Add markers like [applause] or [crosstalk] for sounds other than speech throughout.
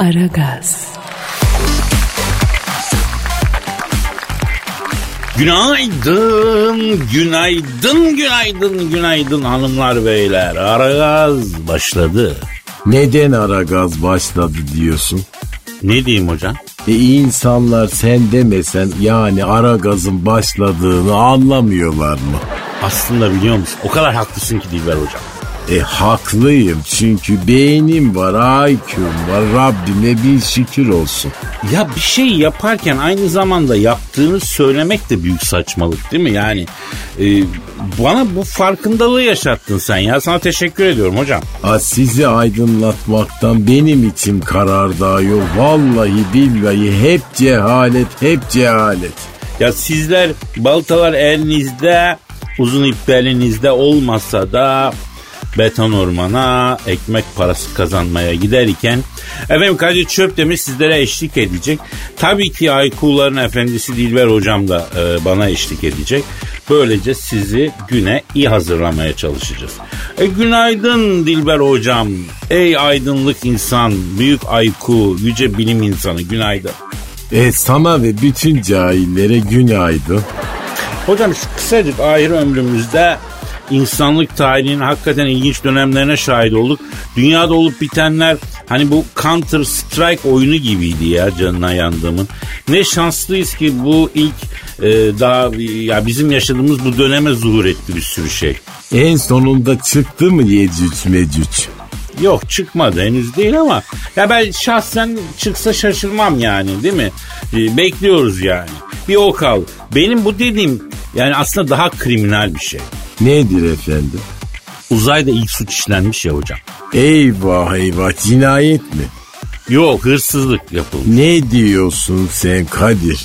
Aragaz. Günaydın, günaydın, günaydın, günaydın hanımlar beyler. Aragaz başladı. Neden ara gaz başladı diyorsun? Ne diyeyim hocam? E insanlar sen demesen yani ara gazın başladığını anlamıyorlar mı? Aslında biliyor musun? O kadar haklısın ki Dilber hocam. E haklıyım çünkü beynim var, IQ'm var, Rabbime bir şükür olsun. Ya bir şey yaparken aynı zamanda yaptığını söylemek de büyük saçmalık değil mi? Yani e, bana bu farkındalığı yaşattın sen ya. Sana teşekkür ediyorum hocam. A sizi aydınlatmaktan benim içim karardağıyor. Vallahi billahi hep cehalet, hep cehalet. Ya sizler baltalar elinizde, uzun ip belinizde olmasa da beton ormana ekmek parası kazanmaya giderken efendim Kadir Çöptemir sizlere eşlik edecek. Tabii ki Aykuların efendisi Dilber hocam da e, bana eşlik edecek. Böylece sizi güne iyi hazırlamaya çalışacağız. E, günaydın Dilber hocam. Ey aydınlık insan, büyük Ayku, yüce bilim insanı günaydın. E sana ve bütün cahillere günaydın. Hocam şu kısacık ahir ömrümüzde insanlık tarihinin hakikaten ilginç dönemlerine şahit olduk. Dünyada olup bitenler hani bu Counter Strike oyunu gibiydi ya canına yandığımın. Ne şanslıyız ki bu ilk e, daha ya bizim yaşadığımız bu döneme zuhur etti bir sürü şey. En sonunda çıktı mı Yecüc Mecüc? Yok çıkmadı henüz değil ama ya ben şahsen çıksa şaşırmam yani değil mi? E, bekliyoruz yani. Bir o kal. Benim bu dediğim yani aslında daha kriminal bir şey. Nedir efendim? Uzayda ilk suç işlenmiş ya hocam. Eyvah eyvah cinayet mi? Yok hırsızlık yapılmış. Ne diyorsun sen Kadir?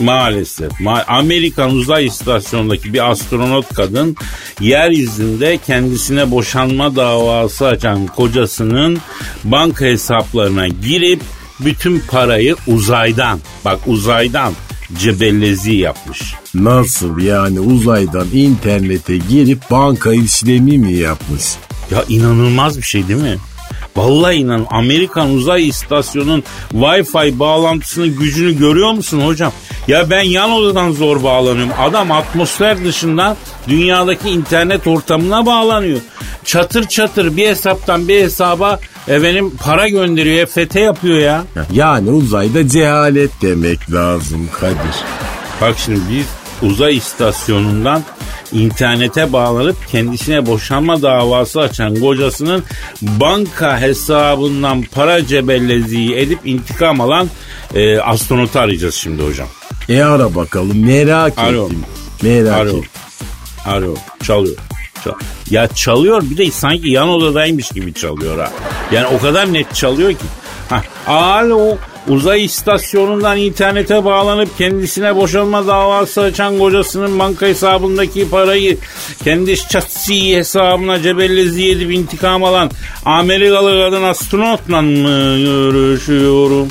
Maalesef. Ma- Amerikan uzay istasyonundaki bir astronot kadın yeryüzünde kendisine boşanma davası açan kocasının banka hesaplarına girip bütün parayı uzaydan bak uzaydan cebellezi yapmış. Nasıl yani uzaydan internete girip banka işlemi mi yapmış? Ya inanılmaz bir şey değil mi? Vallahi inan Amerikan uzay istasyonunun Wi-Fi bağlantısının gücünü görüyor musun hocam? Ya ben yan odadan zor bağlanıyorum. Adam atmosfer dışından dünyadaki internet ortamına bağlanıyor. Çatır çatır bir hesaptan bir hesaba efendim para gönderiyor, EFT yapıyor ya. Yani uzayda cehalet demek lazım Kadir. Bak şimdi biz uzay istasyonundan internete bağlanıp kendisine boşanma davası açan kocasının banka hesabından para cebelleziği edip intikam alan e, astronotu arayacağız şimdi hocam. E ara bakalım merak Alo. ettim. Merak Alo. ettim. Alo. Çalıyor. Çal- ya çalıyor bir de sanki yan odadaymış gibi çalıyor ha. Yani o kadar net çalıyor ki. Ha, alo uzay istasyonundan internete bağlanıp kendisine boşanma davası açan kocasının banka hesabındaki parayı kendi şahsi hesabına cebellezi edip intikam alan Amerikalı kadın astronotla mı görüşüyorum?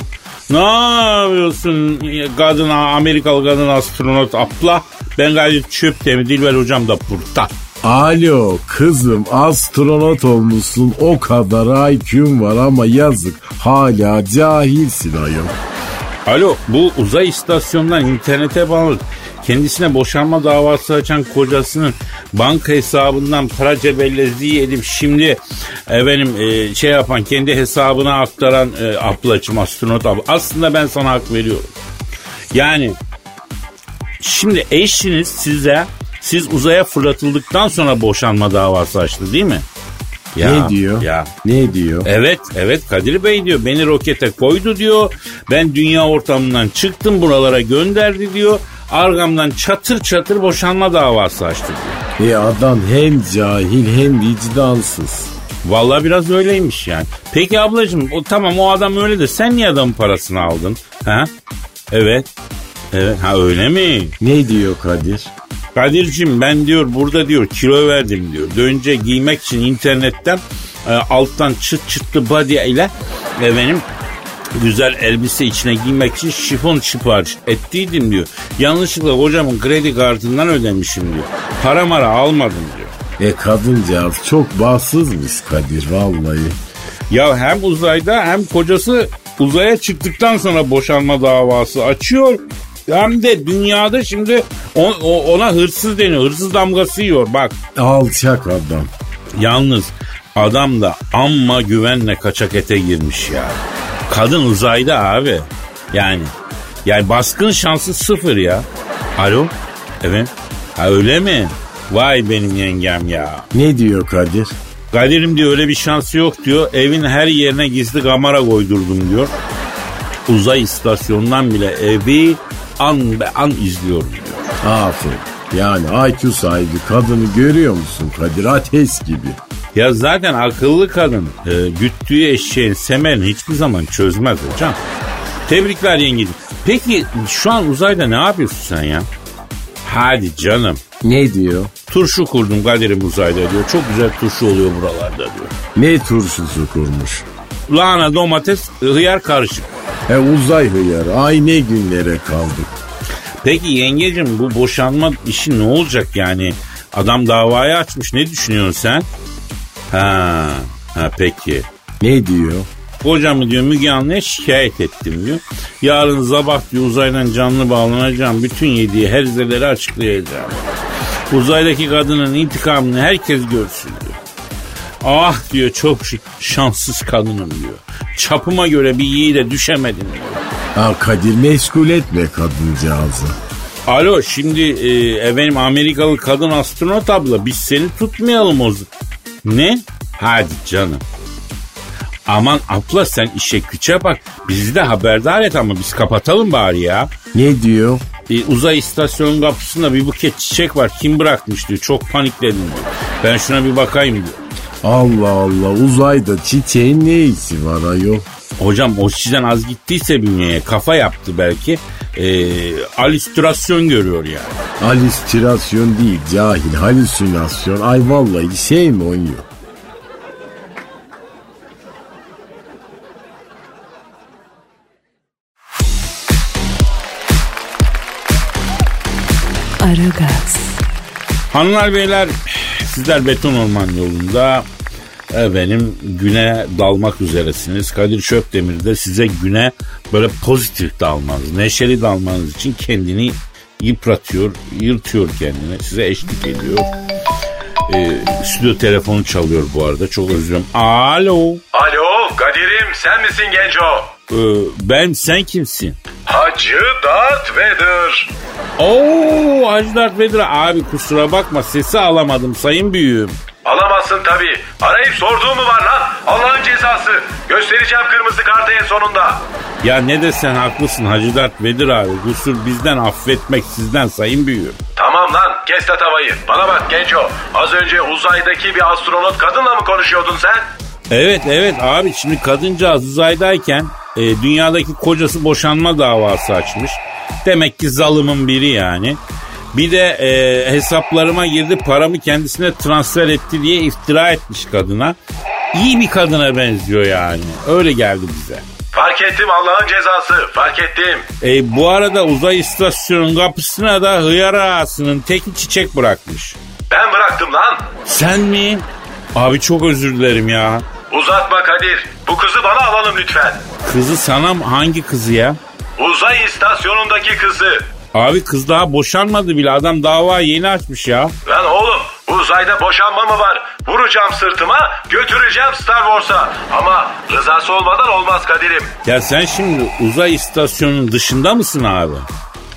Ne yapıyorsun kadın Amerikalı kadın astronot abla? Ben gayet çöp mi Dilber hocam da burada. Alo kızım astronot olmuşsun o kadar IQ'm var ama yazık hala cahilsin ayol. Alo bu uzay istasyonundan internete bağlı kendisine boşanma davası açan kocasının banka hesabından para cebellezliği edip şimdi efendim e, şey yapan kendi hesabına aktaran e, ablacım astronot abla. Aslında ben sana hak veriyorum. Yani şimdi eşiniz size siz uzaya fırlatıldıktan sonra boşanma davası açtı değil mi? ne diyor? Ya Ne diyor? Evet, evet Kadir Bey diyor. Beni rokete koydu diyor. Ben dünya ortamından çıktım buralara gönderdi diyor. Argamdan çatır çatır boşanma davası açtı diyor. E adam hem cahil hem vicdansız. Vallahi biraz öyleymiş yani. Peki ablacığım o tamam o adam öyle de sen niye adamın parasını aldın? Ha? Evet. Evet ha öyle mi? Ne diyor Kadir? Kadir'cim ben diyor burada diyor kilo verdim diyor. Önce giymek için internetten e, alttan çıt çıtlı body ile ve benim güzel elbise içine giymek için şifon sipariş ettiydim diyor. Yanlışlıkla hocamın kredi kartından ödemişim diyor. Para mara almadım diyor. E kadıncağız çok bahtsızmış Kadir vallahi. Ya hem uzayda hem kocası uzaya çıktıktan sonra boşanma davası açıyor. Hem de dünyada şimdi ona hırsız deniyor. Hırsız damgası yiyor bak. Alçak adam. Yalnız adam da amma güvenle kaçak ete girmiş ya. Kadın uzayda abi. Yani yani baskın şansı sıfır ya. Alo? Evet. Ha öyle mi? Vay benim yengem ya. Ne diyor Kadir? Kadir'im diyor öyle bir şansı yok diyor. Evin her yerine gizli kamera koydurdum diyor. Uzay istasyonundan bile evi an be an izliyorum diyor. Aferin. Yani IQ sahibi kadını görüyor musun Kadir? Ateş gibi. Ya zaten akıllı kadın e, güttüğü eşeğin semerini hiçbir zaman çözmez hocam. Tebrikler yengeciğim. Peki şu an uzayda ne yapıyorsun sen ya? Hadi canım. Ne diyor? Turşu kurdum Kadir'im uzayda diyor. Çok güzel turşu oluyor buralarda diyor. Ne turşusu kurmuş? Lahana, domates, hıyar karışık. E uzay hıyarı. Ay ne günlere kaldık. Peki yengecim bu boşanma işi ne olacak yani? Adam davayı açmış. Ne düşünüyorsun sen? Ha, ha peki. Ne diyor? Kocamı diyor Müge Anlı'ya şikayet ettim diyor. Yarın sabah diyor uzaydan canlı bağlanacağım. Bütün yediği herzeleri açıklayacağım. Uzaydaki kadının intikamını herkes görsün diyor. Ah diyor çok şanssız kadınım diyor. Çapıma göre bir yiğide düşemedim diyor. Ha Kadir meşgul etme kadıncağızı. Alo şimdi e, efendim Amerikalı kadın astronot abla biz seni tutmayalım o Ne? Hadi canım. Aman abla sen işe güce bak. Bizi de haberdar et ama biz kapatalım bari ya. Ne diyor? E, uzay istasyonun kapısında bir buket çiçek var. Kim bırakmış diyor. Çok panikledim diyor. Ben şuna bir bakayım diyor. Allah Allah uzayda çiçeğin ne işi var ayol? Hocam oksijen az gittiyse bünyeye kafa yaptı belki. E, alüstrasyon görüyor yani. Alüstrasyon değil cahil halüsinasyon. Ay vallahi şey mi oynuyor? Aragaz. Hanımlar beyler sizler beton orman yolunda efendim güne dalmak üzeresiniz. Kadir Şöpdemir de size güne böyle pozitif dalmanız, neşeli dalmanız için kendini yıpratıyor, yırtıyor kendini. Size eşlik ediyor. Ee, stüdyo telefonu çalıyor bu arada. Çok özür dilerim. Alo. Alo Kadir'im sen misin Genco? Ee, ben sen kimsin? Hacı Darth Vader. Oo Hacı Darth Vader abi kusura bakma sesi alamadım sayın büyüğüm. Alamazsın tabii. Arayıp sorduğu mu var lan? Allah'ın cezası. Göstereceğim kırmızı kartı en sonunda. Ya ne desen haklısın Hacı Dert Vedir abi. Kusur bizden affetmek sizden sayın büyüğüm. Tamam lan kes tavayı. Bana bak Genco. Az önce uzaydaki bir astronot kadınla mı konuşuyordun sen? Evet evet abi şimdi kadıncağız uzaydayken e, dünyadaki kocası boşanma davası açmış. Demek ki zalımın biri yani. Bir de e, hesaplarıma girdi paramı kendisine transfer etti diye iftira etmiş kadına. İyi bir kadına benziyor yani. Öyle geldi bize. Fark ettim Allah'ın cezası. Fark ettim. E, bu arada uzay istasyonunun kapısına da hıyar ağasının teki çiçek bırakmış. Ben bıraktım lan. Sen mi? Abi çok özür dilerim ya. Uzatma Kadir. Bu kızı bana alalım lütfen. Kızı sana hangi kızı ya? Uzay istasyonundaki kızı. Abi kız daha boşanmadı bile adam dava yeni açmış ya. Lan oğlum uzayda boşanma mı var? Vuracağım sırtıma götüreceğim Star Wars'a. Ama rızası olmadan olmaz Kadir'im. Ya sen şimdi uzay istasyonunun dışında mısın abi?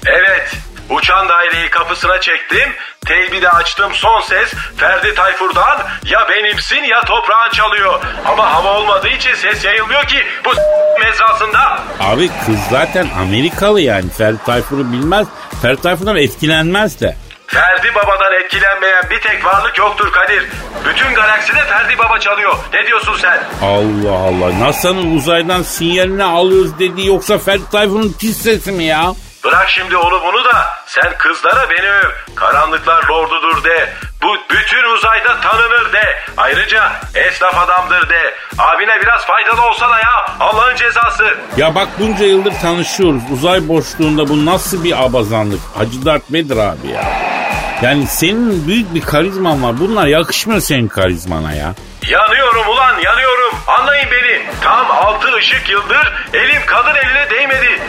Evet Uçan daireyi kapısına çektim. Teybi de açtım son ses Ferdi Tayfur'dan ya benimsin ya toprağın çalıyor. Ama hava olmadığı için ses yayılmıyor ki bu mezrasında. Abi kız zaten Amerikalı yani Ferdi Tayfur'u bilmez. Ferdi Tayfur'dan etkilenmez de. Ferdi Baba'dan etkilenmeyen bir tek varlık yoktur Kadir. Bütün galakside Ferdi Baba çalıyor. Ne diyorsun sen? Allah Allah. NASA'nın uzaydan sinyalini alıyoruz dediği yoksa Ferdi Tayfur'un pis sesi mi ya? Bırak şimdi onu bunu da sen kızlara beni öv. Karanlıklar lordudur de. Bu bütün uzayda tanınır de. Ayrıca esnaf adamdır de. Abine biraz faydalı olsana ya. Allah'ın cezası. Ya bak bunca yıldır tanışıyoruz. Uzay boşluğunda bu nasıl bir abazanlık? Hacı Dert Vedir abi ya. Yani senin büyük bir karizman var. Bunlar yakışmıyor senin karizmana ya. Yanıyorum ulan yanıyorum. Anlayın beni. Tam altı ışık yıldır elim kadın eline değmedi.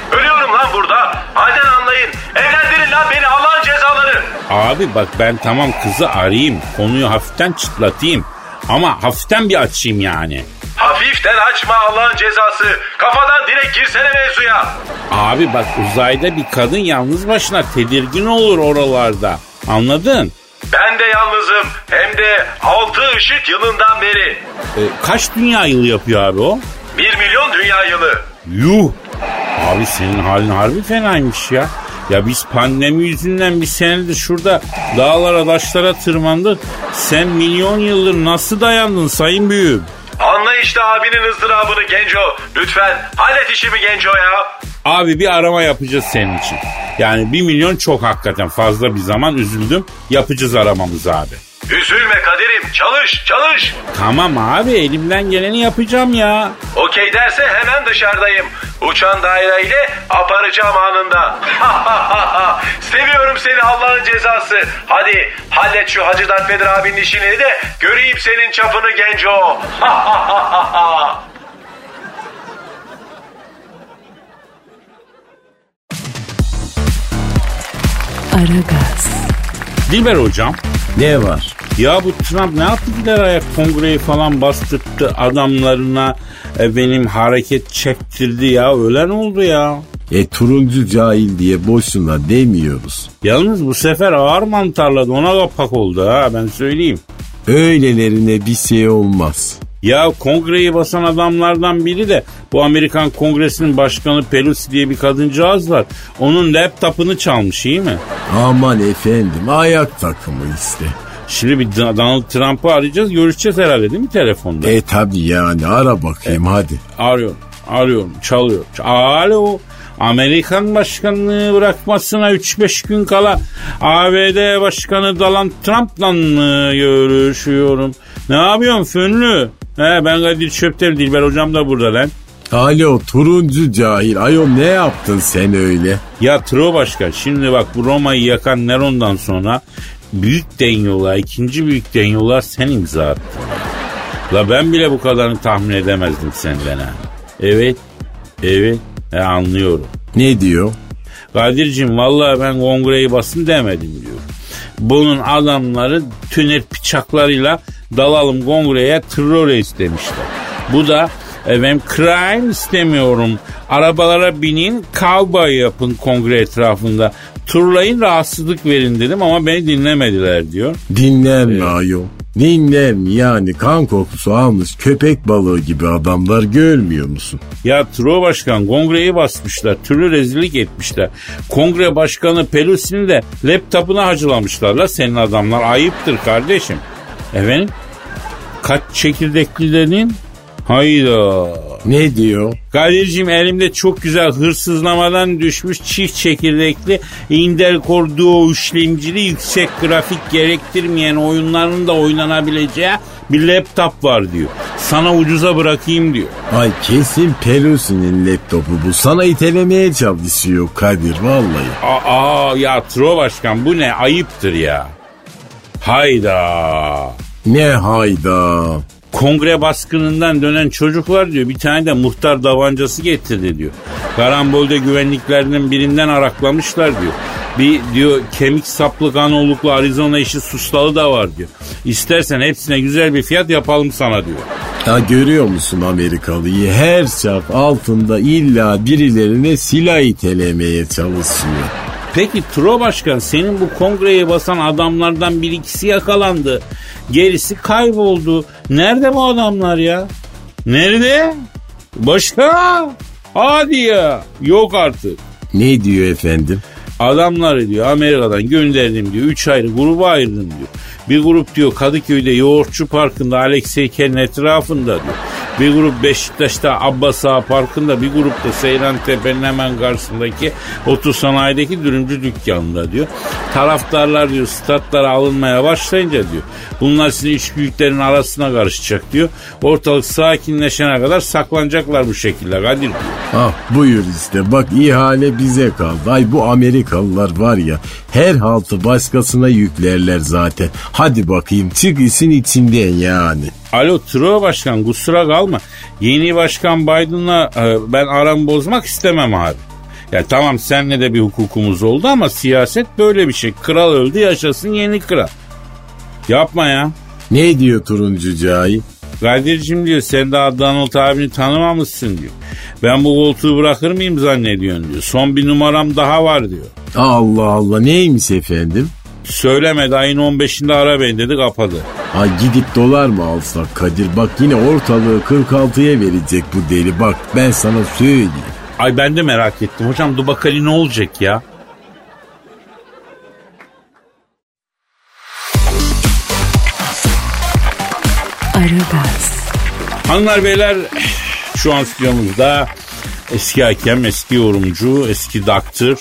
Abi bak ben tamam kızı arayayım. Konuyu hafiften çıtlatayım. Ama hafiften bir açayım yani. Hafiften açma Allah'ın cezası. Kafadan direkt girsene mevzuya. Abi bak uzayda bir kadın yalnız başına tedirgin olur oralarda. Anladın? Ben de yalnızım. Hem de altı ışık yılından beri. E, kaç dünya yılı yapıyor abi o? Bir milyon dünya yılı. Yuh! Abi senin halin harbi fenaymış ya. Ya biz pandemi yüzünden bir senedir şurada dağlara taşlara tırmandık. Sen milyon yıldır nasıl dayandın sayın büyüğüm? Anla işte abinin ızdırabını Genco. Lütfen hallet işimi Genco ya. Abi bir arama yapacağız senin için. Yani bir milyon çok hakikaten fazla bir zaman üzüldüm. Yapacağız aramamızı abi. Üzülme Kadir'im çalış çalış. Tamam abi elimden geleni yapacağım ya. Okey derse hemen dışarıdayım. Uçan daireyle aparacağım anında. [laughs] Seviyorum seni Allah'ın cezası. Hadi hallet şu Hacı Dert Vedir abinin işini de göreyim senin çapını Genco. Aragaz, Dilber hocam Ne var? ya bu Trump ne yaptı gider ayak kongreyi falan bastırttı adamlarına e, benim hareket çektirdi ya ölen oldu ya. E turuncu cahil diye boşuna demiyoruz. Yalnız bu sefer ağır mantarladı ona kapak oldu ha ben söyleyeyim. Öylelerine bir şey olmaz. Ya kongreyi basan adamlardan biri de bu Amerikan Kongresi'nin başkanı Pelosi diye bir kadıncağız var. Onun laptopunu çalmış iyi mi? Aman efendim ayak takımı işte. Şimdi bir Donald Trump'ı arayacağız görüşeceğiz herhalde değil mi telefonda? E tabi yani ara bakayım hadi. Arıyorum, arıyorum, çalıyor. Alo, Amerikan başkanlığı bırakmasına 3-5 gün kala ABD Başkanı Donald Trump'la görüşüyorum? Ne yapıyorsun Fönlü? He ben Kadir Çöptel Dilber hocam da burada lan. Alo turuncu cahil ayol ne yaptın sen öyle? Ya Tro Başkan şimdi bak bu Roma'yı yakan Neron'dan sonra büyük denyolar, ikinci büyük denyolar sen imza attın. La ben bile bu kadarını tahmin edemezdim senden ha. Evet, evet, e, anlıyorum. Ne diyor? Kadir'cim vallahi ben kongreyi basın demedim diyor. Bunun adamları tüner bıçaklarıyla dalalım kongreye terör istemişler. Bu da efendim crime istemiyorum. Arabalara binin cowboy yapın kongre etrafında. Turlayın rahatsızlık verin dedim ama beni dinlemediler diyor. Dinler mi ayol? Dinler mi yani kan kokusu almış köpek balığı gibi adamlar görmüyor musun? Ya Tro Başkan kongreyi basmışlar. Türlü rezillik etmişler. Kongre başkanı Pelosi'ni de laptopuna hacılamışlar la senin adamlar. Ayıptır kardeşim. Efendim? Kaç çekirdekli dedin? Hayda. Ne diyor? Kadir'cim elimde çok güzel hırsızlamadan düşmüş çift çekirdekli Intel Core Duo işlemcili yüksek grafik gerektirmeyen oyunların da oynanabileceği bir laptop var diyor. Sana ucuza bırakayım diyor. Ay kesin Pelosi'nin laptopu bu. Sana itelemeye çalışıyor Kadir vallahi. Aa ya Tro Başkan bu ne ayıptır ya. Hayda. Ne hayda. Kongre baskınından dönen çocuklar diyor bir tane de muhtar davancası getirdi diyor. Karambolde güvenliklerinin birinden araklamışlar diyor. Bir diyor kemik saplı kan oluklu Arizona işi suslalı da var diyor. İstersen hepsine güzel bir fiyat yapalım sana diyor. Ya görüyor musun Amerikalıyı? Her çap altında illa birilerine silah itelemeye çalışıyor. Peki Tro Başkan senin bu kongreyi basan adamlardan bir ikisi yakalandı. Gerisi kayboldu. Nerede bu adamlar ya? Nerede? Başka? Hadi ya. Yok artık. Ne diyor efendim? Adamları diyor Amerika'dan gönderdim diyor. Üç ayrı gruba ayırdım diyor. Bir grup diyor Kadıköy'de Yoğurtçu Parkı'nda Alex Heykel'in etrafında diyor. Bir grup Beşiktaş'ta Abbas Ağa Parkı'nda bir grup da Seyran Tepe'nin hemen karşısındaki otosanayideki dürümcü dükkanında diyor. Taraftarlar diyor statlara alınmaya başlayınca diyor. Bunlar sizin üç büyüklerin arasına karışacak diyor. Ortalık sakinleşene kadar saklanacaklar bu şekilde Kadir diyor. Ah buyur işte bak ihale bize kaldı. Ay bu Amerikalılar var ya her haltı başkasına yüklerler zaten. Hadi bakayım çık işin içinden yani. Alo Truva Başkan kusura kalma. Yeni Başkan Biden'la e, ben aramı bozmak istemem abi. Ya tamam senle de bir hukukumuz oldu ama siyaset böyle bir şey. Kral öldü yaşasın yeni kral. Yapma ya. Ne diyor turuncu cahil? Kadir'cim diyor sen daha Donald abini tanımamışsın diyor. Ben bu koltuğu bırakır mıyım zannediyorsun diyor. Son bir numaram daha var diyor. Allah Allah neymiş efendim? Söylemedi ayın 15'inde ara beni dedi kapadı. Ha gidip dolar mı alsak Kadir? Bak yine ortalığı 46'ya verecek bu deli. Bak ben sana söyleyeyim. Ay ben de merak ettim. Hocam Dubakali ne olacak ya? Aragaz, Hanımlar beyler şu an stüdyomuzda eski hakem, eski yorumcu, eski daktır.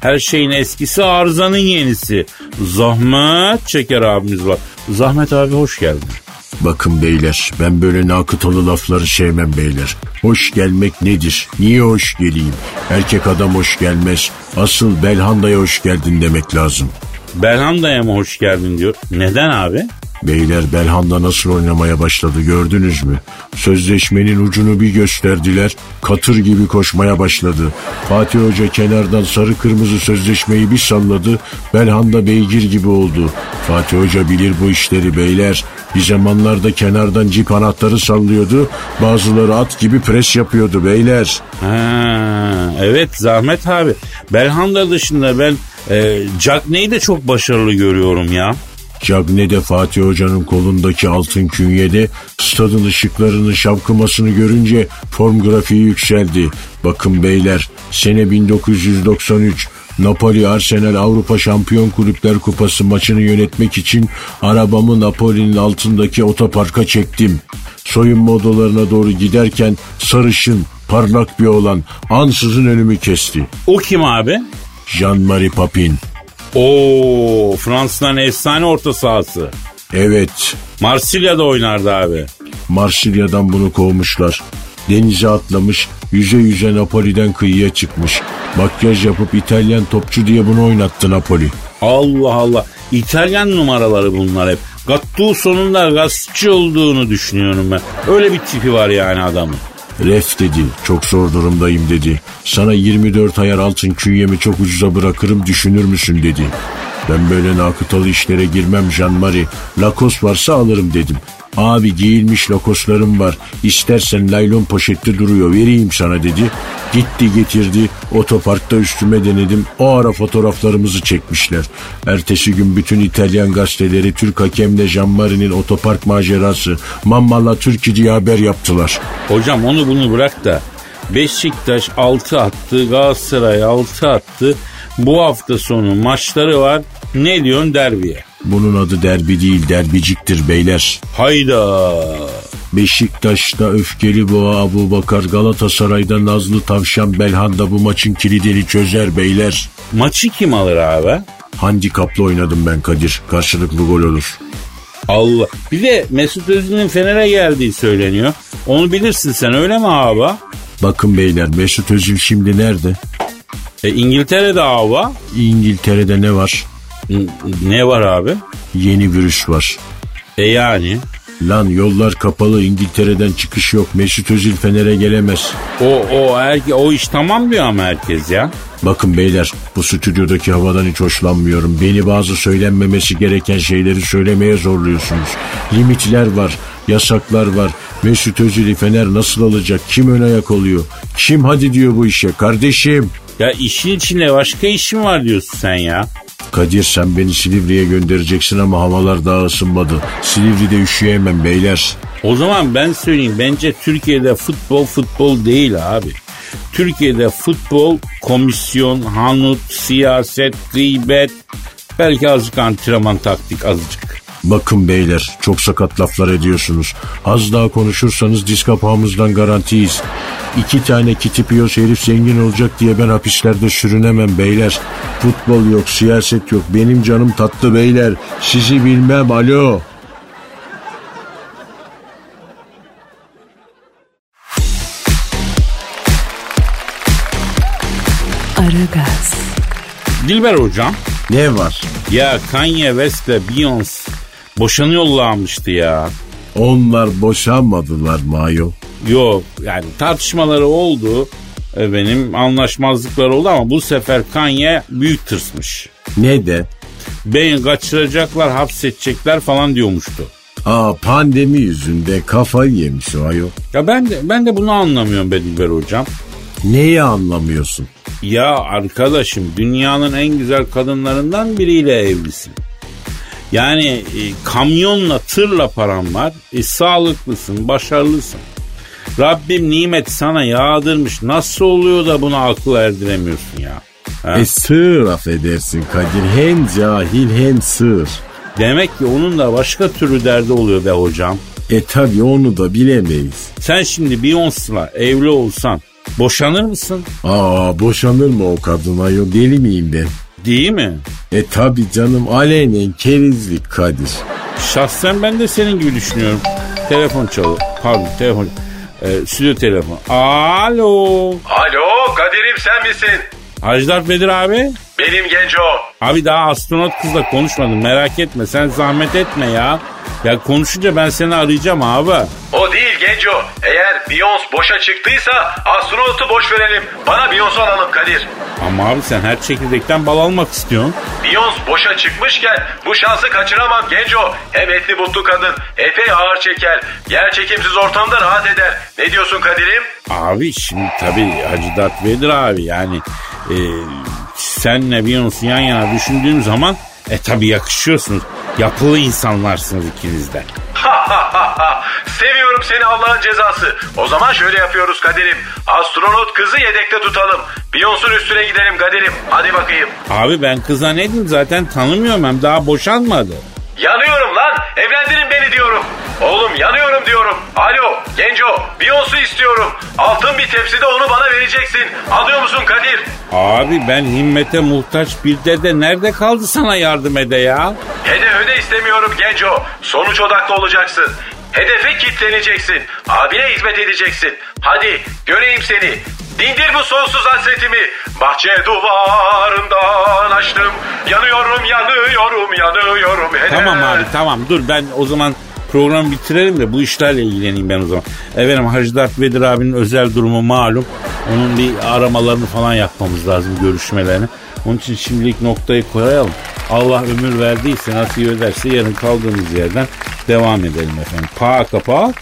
Her şeyin eskisi arızanın yenisi. Zahmet Çeker abimiz var. Zahmet abi hoş geldin. Bakın beyler ben böyle nakıtalı lafları sevmem beyler. Hoş gelmek nedir? Niye hoş geleyim? Erkek adam hoş gelmez. Asıl Belhanda'ya hoş geldin demek lazım. Belhanda'ya mı hoş geldin diyor. Neden abi? Beyler Belhanda nasıl oynamaya başladı gördünüz mü? Sözleşmenin ucunu bir gösterdiler. Katır gibi koşmaya başladı. Fatih Hoca kenardan sarı kırmızı sözleşmeyi bir salladı. Belhanda beygir gibi oldu. Fatih Hoca bilir bu işleri beyler. Bir zamanlarda kenardan cip anahtarı sallıyordu. Bazıları at gibi pres yapıyordu beyler. Ha, evet Zahmet abi. Belhanda dışında ben e, Jack Ney'i de çok başarılı görüyorum ya. Cagney'de Fatih Hoca'nın kolundaki altın künyede stadın ışıklarını şapkımasını görünce form grafiği yükseldi. Bakın beyler sene 1993 Napoli Arsenal Avrupa Şampiyon Kulüpler Kupası maçını yönetmek için arabamı Napoli'nin altındaki otoparka çektim. Soyunma odalarına doğru giderken sarışın, parlak bir olan ansızın önümü kesti. O kim abi? Jean-Marie Papin. Oo Fransa'nın efsane orta sahası. Evet, Marsilya'da oynardı abi. Marsilya'dan bunu kovmuşlar. Denize atlamış, yüze yüze Napoli'den kıyıya çıkmış. Makyaj yapıp İtalyan topçu diye bunu oynattı Napoli. Allah Allah. İtalyan numaraları bunlar hep. Gattuso'nun gazeteci olduğunu düşünüyorum ben. Öyle bir tipi var yani adamın. Ref dedi, çok zor durumdayım dedi. Sana 24 ayar altın künyemi çok ucuza bırakırım düşünür müsün dedi. Ben böyle nakıtalı işlere girmem Jean-Marie. Lakos varsa alırım dedim. Abi giyilmiş lakoslarım var. İstersen laylon poşette duruyor vereyim sana dedi. Gitti getirdi. Otoparkta üstüme denedim. O ara fotoğraflarımızı çekmişler. Ertesi gün bütün İtalyan gazeteleri Türk hakemle Jean-Marie'nin otopark macerası. Mammalla Türkiye diye haber yaptılar. Hocam onu bunu bırak da Beşiktaş 6 attı, Galatasaray 6 attı. Bu hafta sonu maçları var. Ne diyorsun derbiye? Bunun adı derbi değil derbiciktir beyler. Hayda. Beşiktaş'ta öfkeli boğa Abu Bakar Galatasaray'da Nazlı Tavşan Belhanda bu maçın kilidini çözer beyler. Maçı kim alır abi? Handikaplı oynadım ben Kadir. Karşılıklı gol olur. Allah. Bir de Mesut Özil'in Fener'e geldiği söyleniyor. Onu bilirsin sen öyle mi abi? Bakın beyler Mesut Özil şimdi nerede? E, İngiltere'de abi. İngiltere'de ne var? Ne var abi? Yeni virüs var. E yani. Lan yollar kapalı İngiltere'den çıkış yok. Mesut Özil Fener'e gelemez. O o erke, o iş tamam diyor ama herkes ya. Bakın beyler bu stüdyodaki havadan hiç hoşlanmıyorum. Beni bazı söylenmemesi gereken şeyleri söylemeye zorluyorsunuz. Limitler var, yasaklar var. Mesut Özil'i Fener nasıl alacak? Kim ön ayak oluyor? Kim hadi diyor bu işe? Kardeşim. Ya işin içinde başka işin var diyorsun sen ya. Kadir sen beni Silivri'ye göndereceksin ama havalar daha ısınmadı. Silivri'de üşüyemem beyler. O zaman ben söyleyeyim bence Türkiye'de futbol futbol değil abi. Türkiye'de futbol komisyon, hanut, siyaset, gıybet, belki azıcık antrenman taktik azıcık. Bakın beyler çok sakat laflar ediyorsunuz. Az daha konuşursanız diz kapağımızdan garantiyiz. İki tane kitipiyos herif zengin olacak diye ben hapislerde sürünemem beyler. Futbol yok, siyaset yok. Benim canım tatlı beyler. Sizi bilmem alo. Aragaz, Dilber hocam Ne var? ya Kanye West ile Beyoncé boşanıyorlarmıştı ya. Onlar boşanmadılar mı ayol? Yok yani tartışmaları oldu. E, benim anlaşmazlıklar oldu ama bu sefer Kanye büyük tırsmış. Ne de? Beni kaçıracaklar, hapsedecekler falan diyormuştu. Aa pandemi yüzünde kafayı yemiş o ayol. Ya ben de ben de bunu anlamıyorum be Dilber hocam. Neyi anlamıyorsun? Ya arkadaşım dünyanın en güzel kadınlarından biriyle evlisin. Yani e, kamyonla tırla param var. E, sağlıklısın, başarılısın. Rabbim nimet sana yağdırmış. Nasıl oluyor da buna akıl erdiremiyorsun ya? Ha? E sığır affedersin Kadir. Hem cahil hem sığır. Demek ki onun da başka türlü derdi oluyor be hocam. E tabi onu da bilemeyiz. Sen şimdi Beyoncé'la evli olsan boşanır mısın? Aa boşanır mı o kadın ayol deli miyim ben? Değil mi? E tabi canım alenen kerizlik Kadir. Şahsen ben de senin gibi düşünüyorum. Telefon çalıyor. Pardon telefon. Ee, stüdyo telefon. Alo. Alo Kadir'im sen misin? Hajdar Bedir abi. Benim Genco. Abi daha astronot kızla konuşmadım merak etme sen zahmet etme ya. Ya konuşunca ben seni arayacağım abi. O değil Genco. Eğer Beyoncé boşa çıktıysa astronotu boş verelim. Bana Beyoncé alalım Kadir. Ama abi sen her çekirdekten bal almak istiyorsun. Beyoncé boşa çıkmışken bu şansı kaçıramam Genco. Hem etli butlu kadın epey ağır çeker. Yer çekimsiz ortamda rahat eder. Ne diyorsun Kadir'im? Abi şimdi tabii Hacı Dert Vedir abi yani e, senle Beyoncé yan yana düşündüğüm zaman e tabii yakışıyorsunuz. Yapılı insanlarsınız ikiniz de. [laughs] Seviyorum seni Allah'ın cezası. O zaman şöyle yapıyoruz Kadir'im. Astronot kızı yedekte tutalım. Beyoncé'nun üstüne gidelim Kadir'im. Hadi bakayım. Abi ben kıza ne diyeyim zaten tanımıyorum hem daha boşanmadı. Yanıyorum lan. Evlendirin beni diyorum. Oğlum yanıyorum diyorum. Alo Genco Beyoncé istiyorum. Altın bir tepside onu bana vereceksin. Alıyor musun Kadir? Abi ben himmete muhtaç bir dede nerede kaldı sana yardım ede ya? Hede öde istemiyorum Genco. Sonuç odaklı olacaksın. Hedefe kitleneceksin. Abine hizmet edeceksin. Hadi göreyim seni. Dindir bu sonsuz hasretimi. Bahçe duvarından açtım. Yanıyorum, yanıyorum, yanıyorum. Hede. Tamam abi tamam dur ben o zaman programı bitirelim de bu işlerle ilgileneyim ben o zaman. Efendim Hacı Dert Vedir abinin özel durumu malum. Onun bir aramalarını falan yapmamız lazım görüşmelerini. Onun için şimdilik noktayı koyalım. Allah ömür verdiyse nasip ederse yarın kaldığımız yerden devam edelim efendim. Paka paka.